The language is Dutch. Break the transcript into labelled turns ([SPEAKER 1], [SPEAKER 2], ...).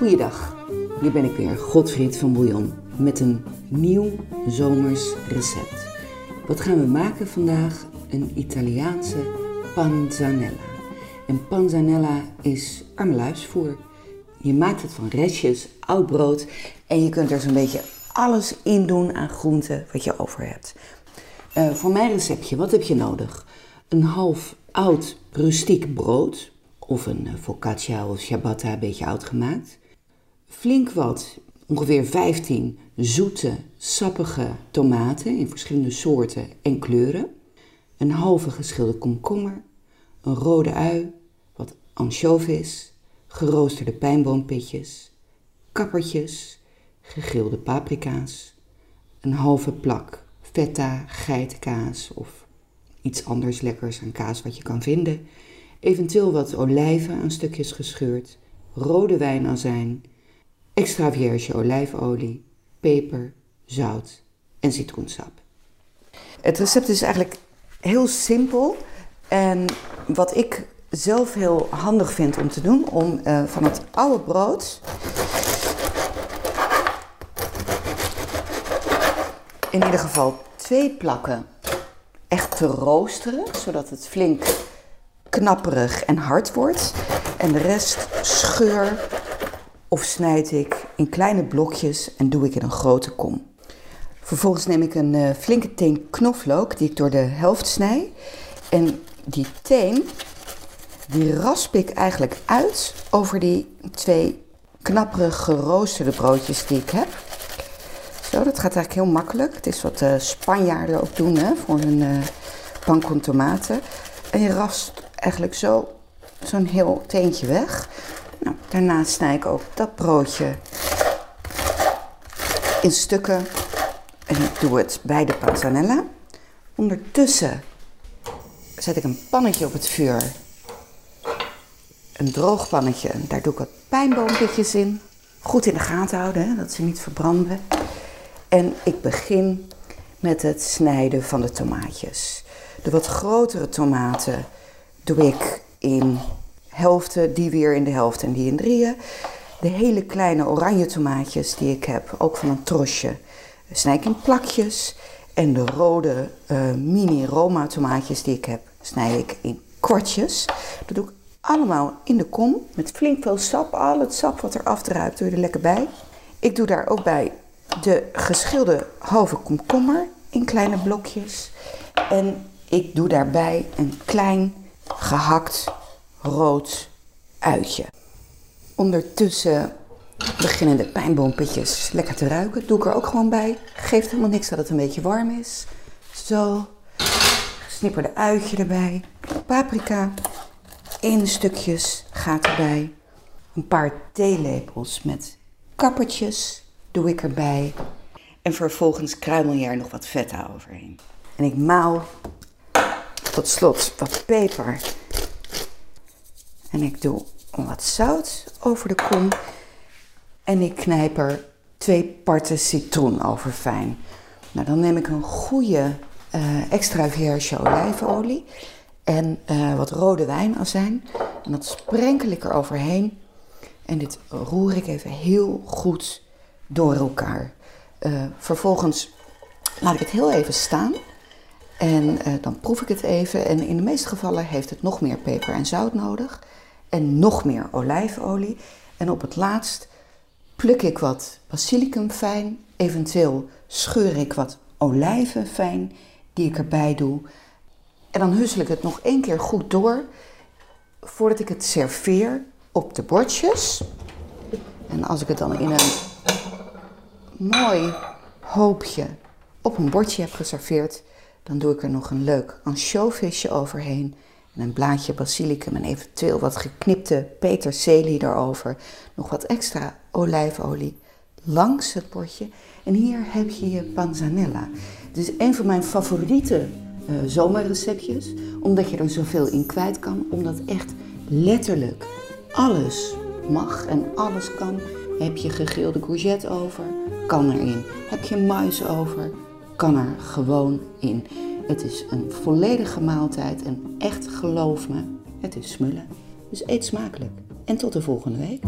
[SPEAKER 1] hier ben ik weer, Godfried van Bouillon, met een nieuw zomers recept. Wat gaan we maken vandaag? Een Italiaanse panzanella. En panzanella is armeluisvoer. Je maakt het van restjes, oud brood en je kunt er zo'n beetje alles in doen aan groenten wat je over hebt. Uh, voor mijn receptje, wat heb je nodig? Een half oud rustiek brood, of een eh, focaccia of ciabatta, een beetje oud gemaakt. Flink wat, ongeveer 15 zoete, sappige tomaten in verschillende soorten en kleuren. Een halve geschilde komkommer, een rode ui, wat anchovies, geroosterde pijnboompitjes, kappertjes, gegrilde paprika's, een halve plak feta, geitenkaas of iets anders lekkers aan kaas wat je kan vinden, eventueel wat olijven aan stukjes gescheurd, rode wijnazijn, extra vierge olijfolie, peper, zout en citroensap. Het recept is eigenlijk heel simpel en wat ik zelf heel handig vind om te doen, om uh, van het oude brood in ieder geval twee plakken echt te roosteren, zodat het flink knapperig en hard wordt. En de rest scheur of snijd ik in kleine blokjes en doe ik in een grote kom. Vervolgens neem ik een uh, flinke teen knoflook die ik door de helft snij. En die teen, die rasp ik eigenlijk uit over die twee knapperig geroosterde broodjes die ik heb. Zo, dat gaat eigenlijk heel makkelijk. Het is wat uh, Spanjaarden ook doen hè, voor hun uh, pan con tomaten. En je rast eigenlijk zo zo'n heel teentje weg. Nou, daarna snij ik ook dat broodje in stukken. En doe het bij de panzanella. Ondertussen zet ik een pannetje op het vuur. Een droog pannetje. Daar doe ik wat pijnboompjes in. Goed in de gaten houden, hè, dat ze niet verbranden. En ik begin met het snijden van de tomaatjes. De wat grotere tomaten doe ik in helften, die weer in de helft en die in drieën. De hele kleine oranje tomaatjes die ik heb, ook van een trosje, snij ik in plakjes. En de rode uh, mini Roma tomaatjes die ik heb, snij ik in kwartjes. Dat doe ik allemaal in de kom met flink veel sap. Al het sap wat er afdruipt, doe je er lekker bij. Ik doe daar ook bij de geschilde halve komkommer in kleine blokjes. En ik doe daarbij een klein gehakt rood uitje. Ondertussen beginnen de pijnboompitjes lekker te ruiken. Doe ik er ook gewoon bij. Geeft helemaal niks dat het een beetje warm is. Zo. Gesnipperde uitje erbij. Paprika. In stukjes gaat erbij. Een paar theelepels met kappertjes doe ik erbij. En vervolgens kruimel je er nog wat vet overheen. En ik maal tot slot wat peper. En ik doe wat zout over de kom. En ik knijp er twee parten citroen over fijn. Nou, dan neem ik een goede uh, extra vierge olijfolie en uh, wat rode wijnazijn. En dat sprenkel ik er overheen. En dit roer ik even heel goed door elkaar. Uh, vervolgens laat ik het heel even staan. En uh, dan proef ik het even. En in de meeste gevallen heeft het nog meer peper en zout nodig. En nog meer olijfolie. En op het laatst pluk ik wat basilicum fijn. Eventueel scheur ik wat olijven fijn die ik erbij doe. En dan hussel ik het nog één keer goed door voordat ik het serveer op de bordjes. En als ik het dan in een mooi hoopje op een bordje heb geserveerd, dan doe ik er nog een leuk ansjovisje overheen. En een blaadje basilicum en eventueel wat geknipte peterselie erover. Nog wat extra olijfolie langs het bordje. En hier heb je je panzanella. Het is een van mijn favoriete uh, zomerreceptjes. Omdat je er zoveel in kwijt kan. Omdat echt letterlijk alles mag en alles kan. Heb je gegrilde courgette over? Kan erin. Heb je mais over? Kan er gewoon in. Het is een volledige maaltijd en echt geloof me, het is smullen. Dus eet smakelijk. En tot de volgende week.